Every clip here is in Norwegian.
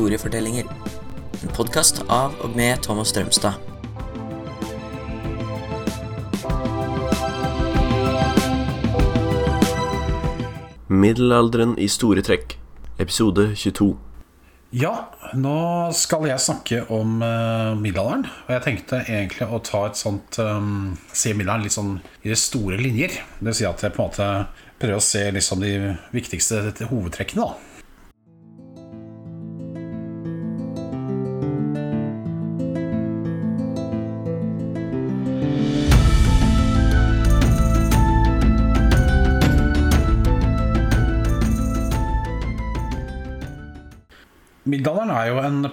historiefortellinger. En podkast av og med Thomas Strømstad. Middelalderen i store trekk, episode 22. Ja, nå skal jeg snakke om uh, middelalderen. Og jeg tenkte egentlig å ta et sånt um, Se middelalderen litt sånn i de store linjer. Det vil si at jeg på en måte prøver å se liksom de viktigste hovedtrekkene. da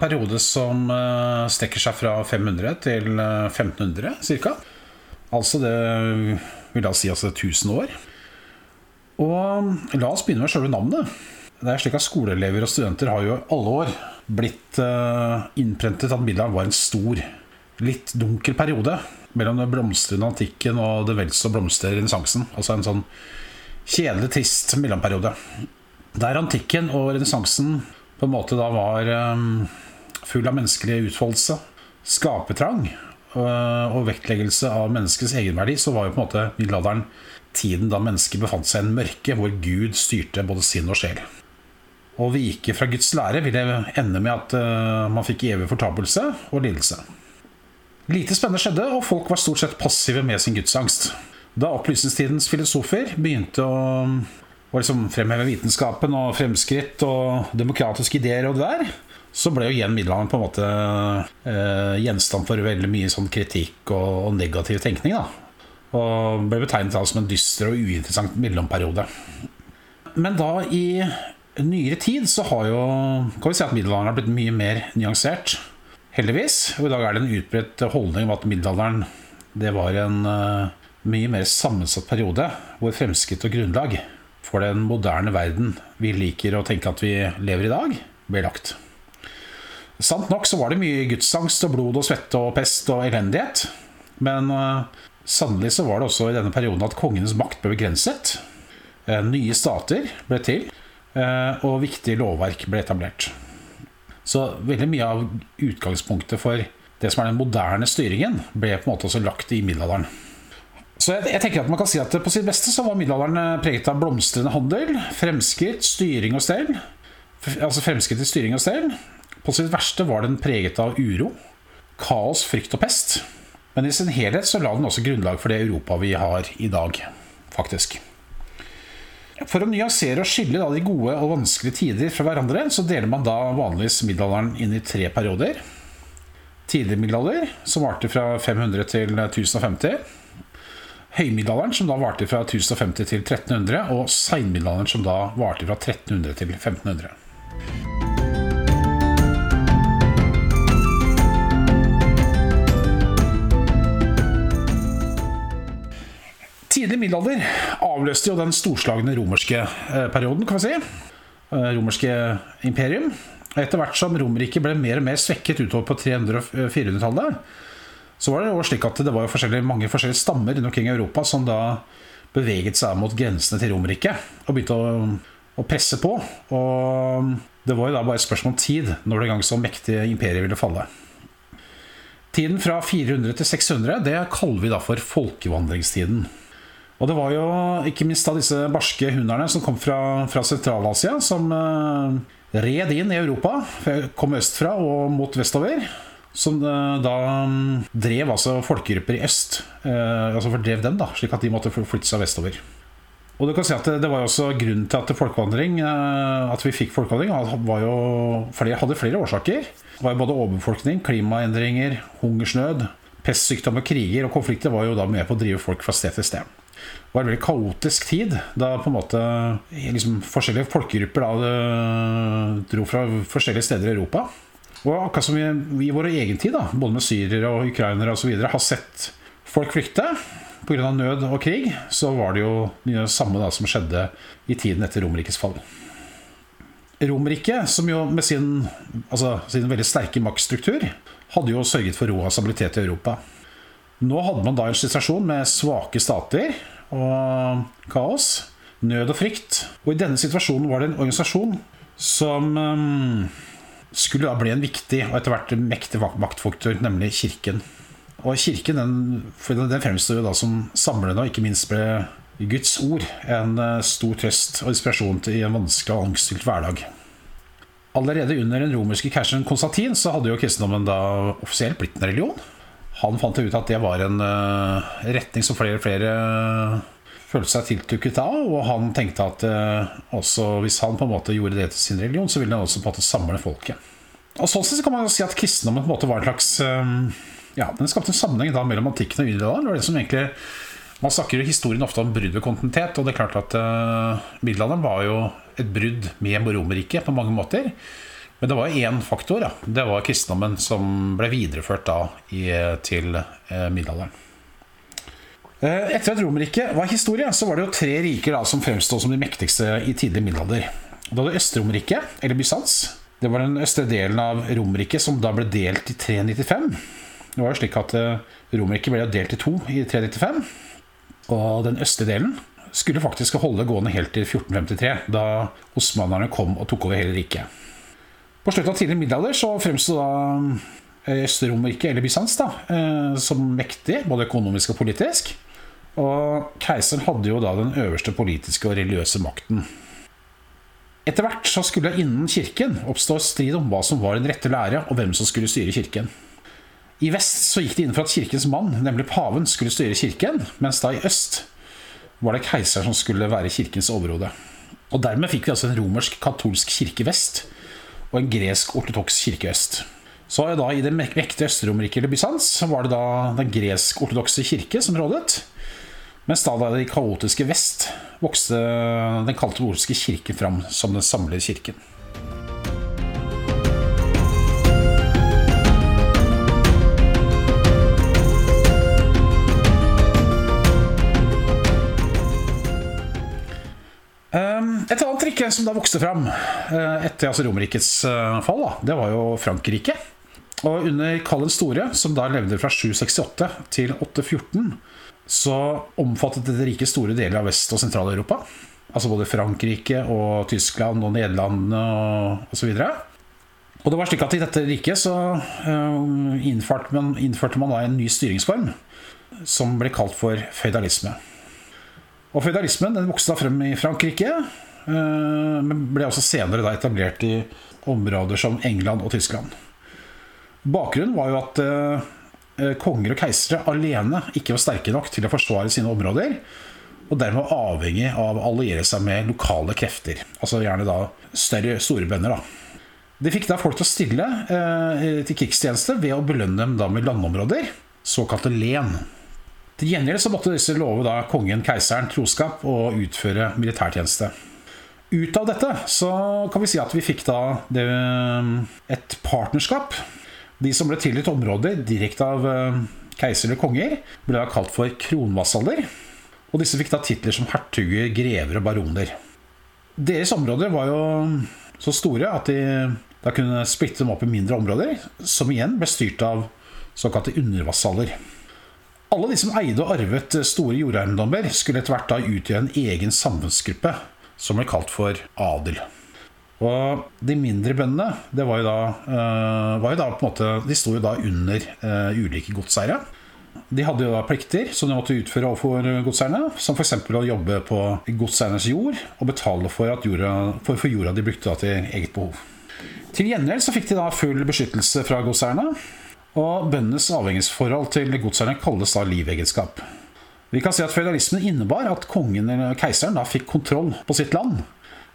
periode som uh, strekker seg fra 500 til uh, 1500 ca. Altså det vil da si altså 1000 år. Og la oss begynne med selve navnet. Det er slik at Skoleelever og studenter har jo alle år blitt uh, innprentet at Middelhavet var en stor, litt dunkel periode mellom den blomstrende antikken og det vel så blomstrende renessansen. Altså en sånn kjedelig, trist mellomperiode. Der antikken og renessansen på en måte da var um, full av menneskelig utfoldelse, skapertrang uh, og vektleggelse av menneskets egenverdi, så var jo på en måte middelalderen tiden da mennesket befant seg i en mørke, hvor Gud styrte både sinn og sjel. Å vike fra Guds lære ville ende med at uh, man fikk evig fortapelse og lidelse. Lite spennende skjedde, og folk var stort sett passive med sin gudsangst. Da opplysningstidens filosofer begynte å og liksom fremheve vitenskapen og fremskritt og demokratiske ideer og det der, så ble jo igjen middelalderen på en måte eh, gjenstand for veldig mye sånn kritikk og, og negativ tenkning. da Og ble betegnet som en dyster og uinteressant mellomperiode. Men da i nyere tid så har jo kan vi si at middelalderen har blitt mye mer nyansert. Heldigvis. Og i dag er det en utbredt holdning om at middelalderen det var en uh, mye mer sammensatt periode hvor fremskritt og grunnlag for den moderne verden vi liker å tenke at vi lever i dag, ble lagt. Sant nok så var det mye gudsangst og blod og svette og pest og elendighet. Men uh, sannelig så var det også i denne perioden at kongenes makt ble begrenset. Uh, nye stater ble til, uh, og viktige lovverk ble etablert. Så veldig mye av utgangspunktet for det som er den moderne styringen, ble på en måte også lagt i middelalderen. Så jeg, jeg, tenker at man kan si at På sitt beste så var middelalderen eh, preget av blomstrende handel, fremskritt, styring og stell. Altså fremskritt i styring og stell. På sitt verste var den preget av uro, kaos, frykt og pest. Men i sin helhet så la den også grunnlag for det Europa vi har i dag, faktisk. For å nyansere og skille de gode og vanskelige tider fra hverandre, så deler man da vanligvis middelalderen inn i tre perioder. Tidlig middelalder, som varte fra 500 til 1050 høymiddelalderen, som da varte fra 1050 til 1300, og seinmiddelalderen, som da varte fra 1300 til 1500. Tidlig middelalder avløste jo den storslagne romerske eh, perioden, kan vi si. Eh, romerske imperium. Etter hvert som Romerriket ble mer og mer svekket utover på 300- og 400-tallet, så var det jo slik at det var forskjellige, mange forskjellige stammer rundt omkring i Europa som da beveget seg mot grensene til Romerriket og begynte å, å, presse på. Og det var jo da bare et spørsmål om tid når det gang så mektige imperiet ville falle. Tiden fra 400 til 600 det kaller vi da for folkevandringstiden. Og det var jo ikke minst da disse barske hunderne som kom fra, fra Sentral-Asia, som eh, red inn i Europa, kom østfra og mot vestover som eh, da mm, drev altså folkegrupper i øst. Eh, altså fordrev dem, da, slik at de måtte flytte seg vestover. Og du kan si at det, var jo også Grunnen til at folkevandring eh, At vi fikk folkevandring, var jo, flere, hadde flere årsaker. Det var jo både overbefolkning, klimaendringer, hungersnød, pestsykdommer, kriger og konflikter var jo da med på å drive folk fra sted til sted. Det var en veldig kaotisk tid, da på en måte liksom, forskjellige folkegrupper da, dro fra forskjellige steder i Europa. Og akkurat som vi, i vår egen tid, da, både med syrere og ukrainere osv., har sett folk flykte pga. nød og krig, så var det jo det samme da, som skjedde i tiden etter Romerrikets fall. Romerriket, som jo med sin, altså, sin veldig sterke maktstruktur hadde jo sørget for ro og stabilitet i Europa. Nå hadde man da en situasjon med svake stater og kaos, nød og frykt. Og i denne situasjonen var det en organisasjon som um, skulle da bli en viktig og etter hvert mektig maktfaktor, nemlig kirken. Og kirken den, den fremstår jo da som samlende, og ikke minst ble Guds ord en eh, stor trøst og inspirasjon til i en vanskelig og angstfylt hverdag. Allerede under den romerske keiseren Konstantin så hadde jo kristendommen da offisielt blitt en religion. Han fant ut at det var en uh, retning som flere og flere følte seg tiltrukket av. Og han tenkte at uh, også hvis han på en måte gjorde det til sin religion, så ville han også på en måte samle folket. Og Sånn sett kan man si at kristendommen på en måte var en slags Ja, den skapte en sammenheng da mellom antikken og middelalderen. Det var det som egentlig man snakker i historien ofte om brudd ved kontinuitet, og det er klart at uh, middelalderen var jo et brudd med Romerriket på mange måter. Men det var én faktor. Ja. Det var kristendommen som ble videreført da i, til eh, middelalderen. Uh, etter at Romerriket var historie, så var det jo tre riker da, som fremstod som de mektigste i tidlig middelalder. Da det Øst-Romerriket, eller Bysants. Det var den østre delen av Romerriket som da ble delt i 395. Det var jo slik at Romerriket ble delt i to i 395. Og den østre delen skulle faktisk holde gående helt til 1453, da osmanerne kom og tok over hele riket. På slutten av tidlig middelalder så fremsto da eh, Øst-Romerriket, eller Bysants, da, eh, som mektig, både økonomisk og politisk. Og keiseren hadde jo da den øverste politiske og religiøse makten. Etter hvert så skulle det innen kirken oppstå strid om hva som var den rette lære, og hvem som skulle styre kirken. I vest så gikk det inn for at kirkens mann, nemlig paven, skulle styre kirken, mens da i øst var det keiseren som skulle være kirkens overhode. Og Dermed fikk vi altså en romersk-katolsk kirke vest og en gresk-ortodoks kirke øst. Så da I det mektige Øst-Romerriket eller Bysants var det da den gresk-ortodokse kirke som rådet. Mens da, det kaotiske vest vokste den katolske kirken fram som den samlede kirken. Et annet rike som da vokste fram eh, etter altså Romerrikets eh, fall, da, det var jo Frankrike. Og under Karl den store, som da levde fra 768 til 814, så omfattet dette riket store deler av Vest- og Sentral-Europa. Altså både Frankrike og Tyskland og Nederland og osv. Og, og det var slik at i dette riket så uh, innførte, man, innførte man da en ny styringsform som ble kalt for føydalisme. Og føydalismen vokste da frem i Frankrike, Eh, men ble også senere da etablert i områder som England og Tyskland. Bakgrunnen var jo at eh, konger og keisere alene ikke var sterke nok til å forsvare sine områder, og dermed avhengig av å alliere seg med lokale krefter. Altså gjerne da større storebønder. da. De fikk da folk til å stille eh, til krigstjeneste ved å belønne dem da med landområder, såkalte len. Til gjengjeld så måtte disse love da kongen, keiseren, troskap og utføre militærtjeneste. Ut av dette så kan vi si at vi fikk da det, et partnerskap. De som ble tildelt områder direkte av eh, keiser eller konger, ble da kalt for kronvasaller. Og disse fikk da titler som hertuger, grever og baroner. Deres områder var jo så store at de da kunne splitte dem opp i mindre områder, som igjen ble styrt av såkalte undervasaller. Alle de som eide og arvet store jordeiendommer, skulle etter hvert da utgjøre en egen samfunnsgruppe som ble kalt for adel. Og de mindre bøndene det var jo da, uh, var jo da på en måte, de sto jo da under uh, ulike godseiere. De hadde jo da plikter som de måtte utføre overfor godseierne, som f.eks. å jobbe på godseiernes jord og betale for, jorda, for, for jorda de brukte til eget behov. Til gjengjeld så fikk de da full beskyttelse fra godseierne, og bøndenes avhengighetsforhold til godseierne kalles da livegenskap. Vi kan si at Føydalismen innebar at kongen eller keiseren da fikk kontroll på sitt land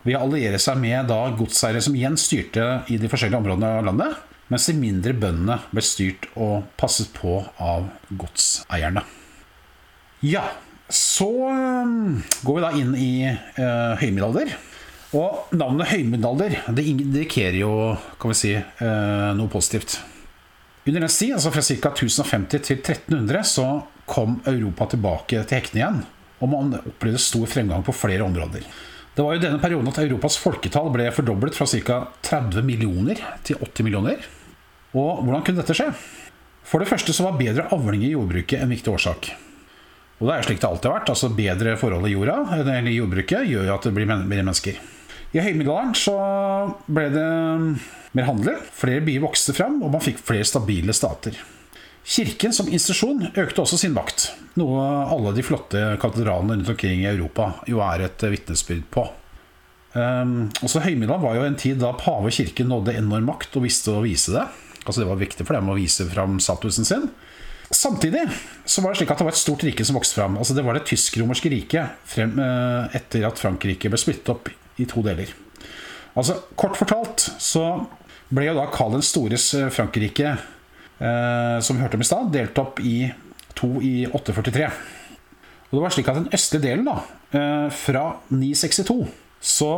ved å alliere seg med da godseiere som igjen styrte i de forskjellige områdene av landet, mens de mindre bøndene ble styrt og passet på av godseierne. Ja, så um, går vi da inn i uh, høymiddelalder. Og navnet høymiddelalder det indikerer jo kan vi si, uh, noe positivt. Under den tid, altså fra ca. 1050 til 1300, så kom Europa tilbake til hektene igjen, og man opplevde stor fremgang på flere områder. Det var jo denne perioden at Europas folketall ble fordoblet fra ca. 30 millioner til 80 millioner. Og hvordan kunne dette skje? For det første så var bedre avling i jordbruket en viktig årsak. Og det er slik det alltid har vært. altså Bedre forhold i jorda eller i jordbruket gjør jo at det blir mer mennesker. I høymiddelalderen så ble det mer handel, flere byer vokste fram, og man fikk flere stabile stater. Kirken som institusjon økte også sin makt, noe alle de flotte katedralene rundt omkring i Europa jo er et vitnesbyrd på. Um, også Høymiddelalderen var jo en tid da pave og kirke nådde enorm makt og visste å vise det. Altså Det var viktig for dem å vise fram statusen sin. Samtidig så var det slik at det var et stort rike som vokste fram. Altså Det var det tysk-romerske riket frem, eh, etter at Frankrike ble splittet opp i to deler. Altså Kort fortalt så ble jo da Karl den stores eh, Frankrike, eh, som vi hørte om i stad, delt opp i to i 843. Og det var slik at Den østlige delen, da, eh, fra 962, så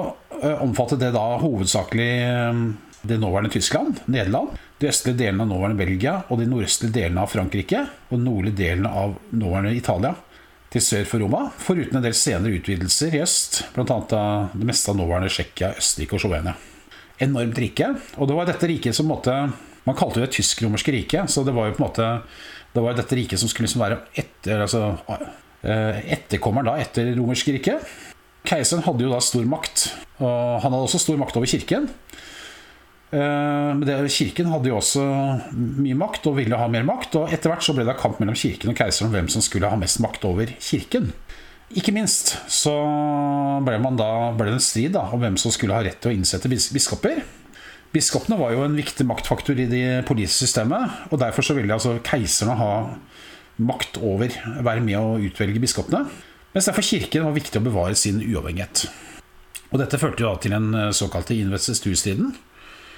eh, omfattet det da hovedsakelig eh, det nåværende Tyskland, Nederland, de østlige delene av nåværende Belgia og de nordøstlige delene av Frankrike og den nordlige delene av nåværende Italia til sør for Roma, foruten en del senere utvidelser i øst, bl.a. det meste av nåværende Tsjekkia, Østerrike og Slovenia. Enormt rike. Og det var dette riket som måtte Man kalte det tysk-romerske riket, så det var jo på en måte Det var dette riket som skulle liksom være etter, altså, eh, etterkommeren da etter romerske riket. Keiseren hadde jo da stor makt, og han hadde også stor makt over kirken. Eh, men det, Kirken hadde jo også mye makt og ville ha mer makt. Og etter hvert så ble det kamp mellom kirken og keiseren om hvem som skulle ha mest makt over kirken. Ikke minst så ble, da, ble det en strid da, om hvem som skulle ha rett til å innsette biskoper. Biskopene var jo en viktig maktfaktor i det politiske systemet. Og derfor så ville altså keiserne ha makt over, være med å utvelge biskopene. Mens derfor kirken var viktig å bevare sin uavhengighet. Og dette førte jo da til den såkalte investisturstriden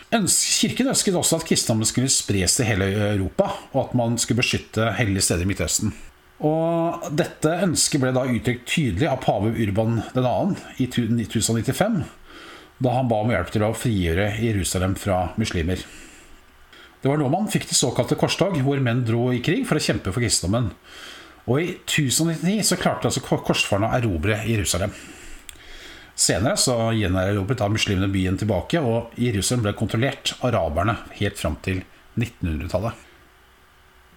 Kirken ønsket også at kristendommen skulle spres til hele Europa, og at man skulle beskytte hellige steder i Midtøsten. Og Dette ønsket ble da uttrykt tydelig av pave Urban 2. i 1095, da han ba om hjelp til å frigjøre Jerusalem fra muslimer. Det var nå man fikk det såkalte korstog, hvor menn dro i krig for å kjempe for kristendommen. Og i 1099 så klarte altså korsfarerne å erobre Jerusalem. Senere så gjenerobret da muslimene byen tilbake, og Jerusalem ble kontrollert av araberne helt fram til 1900-tallet.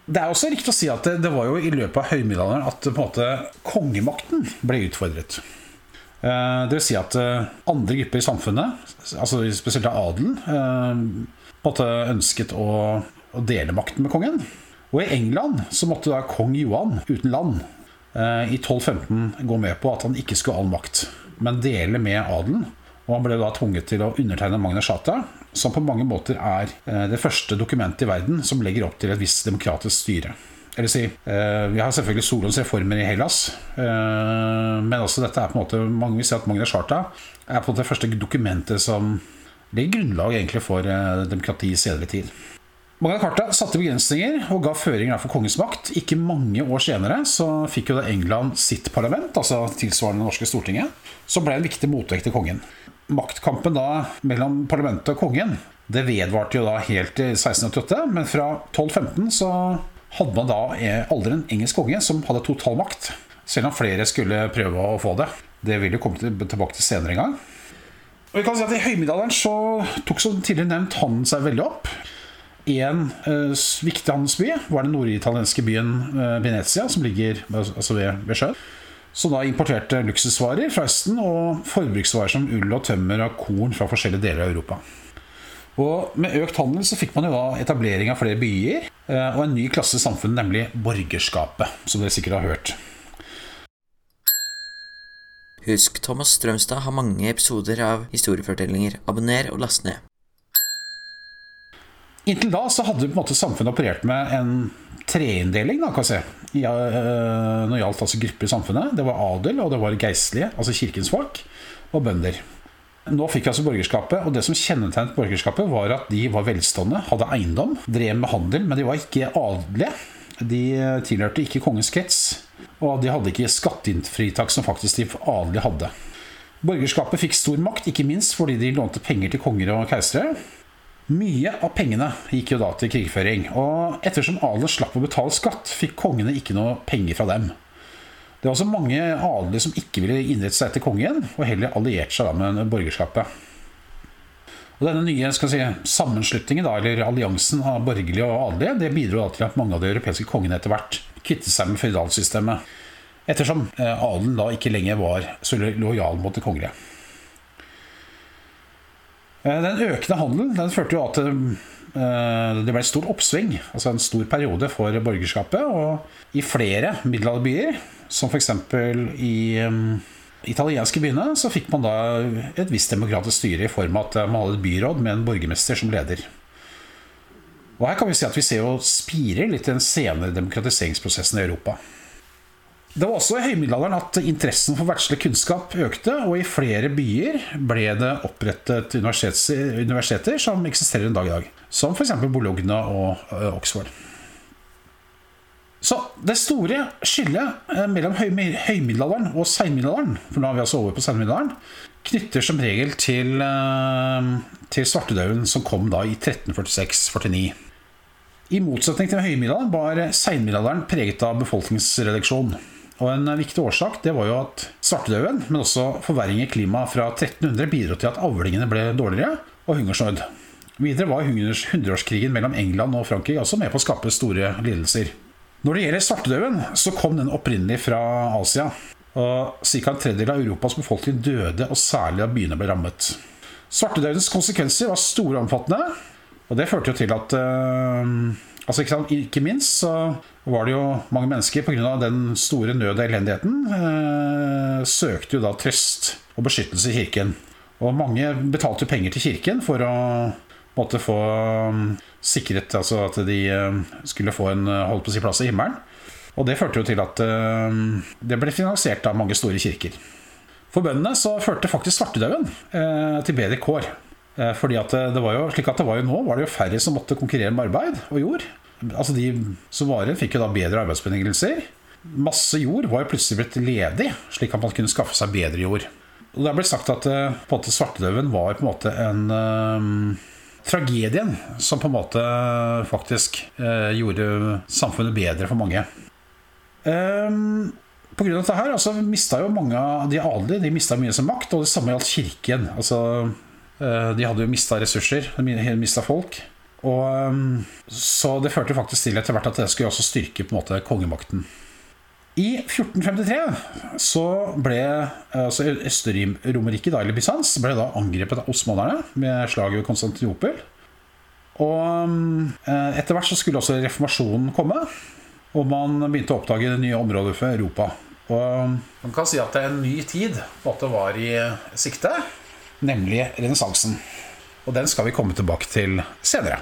Det er også riktig å si at det, det var jo i løpet av høymiddelalderen at måte kongemakten ble utfordret. Eh, det vil si at eh, andre grupper i samfunnet, altså spesielt av adelen, eh, på en måte ønsket å, dele makten med kongen. Og i England så måtte da kong Johan uten land i 1215 gå med på at han ikke skulle ha all makt men dele med adelen. Og han ble da tvunget til å undertegne Magna Charta, som på mange måter er det første dokumentet i verden som legger opp til et visst demokratisk styre. Eller si, eh, Vi har selvfølgelig Solons reformer i Hellas, eh, men også dette er på en måte mange vil si at Magna Charta er på en måte det første dokumentet som legger grunnlag egentlig for demokrati i senere tid. Magna Carta satte begrensninger og ga føringer for kongens makt. Ikke mange år senere så fikk jo da England sitt parlament, altså tilsvarende det norske Stortinget, som ble en viktig motvekt til kongen. Maktkampen da mellom parlamentet og kongen det vedvarte jo da helt til 1688, men fra 1215 så hadde man da aldri en engelsk konge som hadde total makt, selv om flere skulle prøve å få det. Det vil jo komme tilbake til senere en gang. Og vi kan si at I høymiddelalderen så tok som tidligere nevnt handelen seg veldig opp én eh, viktig handelsby var den norditalienske byen eh, Venezia, som ligger altså ved, ved sjøen. Som da importerte luksusvarer fra Østen og forbruksvarer som ull og tømmer og korn fra forskjellige deler av Europa. Og Med økt handel så fikk man jo da etablering av flere byer eh, og en ny klasse i samfunnet, nemlig borgerskapet, som dere sikkert har hørt. Husk, Thomas Strømstad har mange episoder av historiefortellinger. Abonner og last ned. Inntil da så hadde på en måte samfunnet operert med en treinndeling da, kan si, se, øh, når det gjaldt altså grupper i samfunnet. Det var adel, og det var geistlige, altså kirkens folk, og bønder. Nå fikk vi altså borgerskapet, og det som kjennetegnet borgerskapet, var at de var velstående, hadde eiendom, drev med handel, men de var ikke adelige. De tilhørte ikke kongens krets, og de hadde ikke skattefritak som faktisk de adelige hadde. Borgerskapet fikk stor makt, ikke minst fordi de lånte penger til konger og keisere. Mye av pengene gikk jo da til krigføring, og ettersom adelen slapp å betale skatt, fikk kongene ikke noe penger fra dem. Det var også mange adelige som ikke ville innrette seg etter kongen, og heller allierte seg med borgerskapet. Og Denne nye si, sammenslutningen, da, eller alliansen av borgerlige og adelige, det bidro da til at mange av de europeiske kongene etter hvert kvittet seg med føydalsystemet, ettersom eh, adelen da ikke lenger var så lojal mot det kongelige. Eh, Den økende handelen den førte jo at det ble et stort oppsving, altså en stor periode for borgerskapet. Og i flere middelalderbyer, som f.eks. i eh, italienske byene, så fikk man da et visst demokratisk styre i form av at man hadde et byråd med en borgermester som leder. Og her kan vi si at vi ser jo spirer litt i den senere demokratiseringsprosessen i Europa. Det var også i høymiddelalderen at interessen for verdslig kunnskap økte, og i flere byer ble det opprettet universiteter, som eksisterer en dag i dag. Som f.eks. Bologna og Oxford. Så det store skillet eh, mellom høy- høymiddelalderen og seinmiddelalderen, for nå er vi altså over på seinmiddelalderen, knytter som regel til, til svartedauden som kom da i 1346-49. I motsetning til høymiddelalderen var seinmiddelalderen preget av befolkningsreduksjon. Og En viktig årsak det var jo at svartedauden, men også forverring i klimaet fra 1300 bidro til at avlingene ble dårligere og hungersnød. Videre var hundreårskrigen mellom England og Frankrike også med på å skape store lidelser. Når det gjelder svartedauden, så kom den opprinnelig fra Asia. Og ca. en tredjedel av Europas befolkning døde, og særlig av byene ble rammet. Svartedaudens konsekvenser var store og omfattende, og det førte jo til at eh, altså ikke, sant, ikke minst så var det jo mange mennesker pga. den store nød og elendigheten eh, søkte jo da trøst og beskyttelse i kirken. Og mange betalte jo penger til kirken for å måtte få um, sikret altså at de eh, skulle få en eh, holdt på å si plass i himmelen. Og det førte jo til at eh, det ble finansiert av mange store kirker. For bøndene så førte faktisk svartedauden eh, til bedre kår. Eh, fordi at det var jo slik at det var jo nå var det jo færre som måtte konkurrere med arbeid og jord. Altså De som var igjen, fikk jo da bedre arbeidsbetingelser. Masse jord var jo plutselig blitt ledig, slik at man kunne skaffe seg bedre jord. Og Det blitt sagt at eh, på en måte svartedauden var på en måte en eh, tragedien som på en måte faktisk uh, gjorde samfunnet bedre for mange. Um, på grunn av dette her, altså, mista jo mange av de adelige De mistet mye som makt, og det samme gjaldt kirken. Altså, eh, de hadde jo mista ressurser, de mista folk. Og, um, så det førte faktisk til etter hvert at det skulle også styrke på en måte kongemakten. I 1453 så ble altså da, eller Bysants, ble da angrepet av osmanerne med slaget ved Konstantinopel. Og um, etter hvert så skulle også reformasjonen komme, og man begynte å oppdage det nye området for Europa. Og man kan si at det er en ny tid på at det var i sikte, nemlig renessansen. Og den skal vi komme tilbake til senere.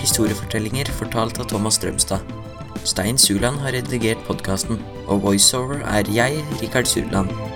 Historiefortellinger fortalt av Thomas Strømstad. Stein Suland har redigert podkasten, og voiceover er jeg, Rikard Surland.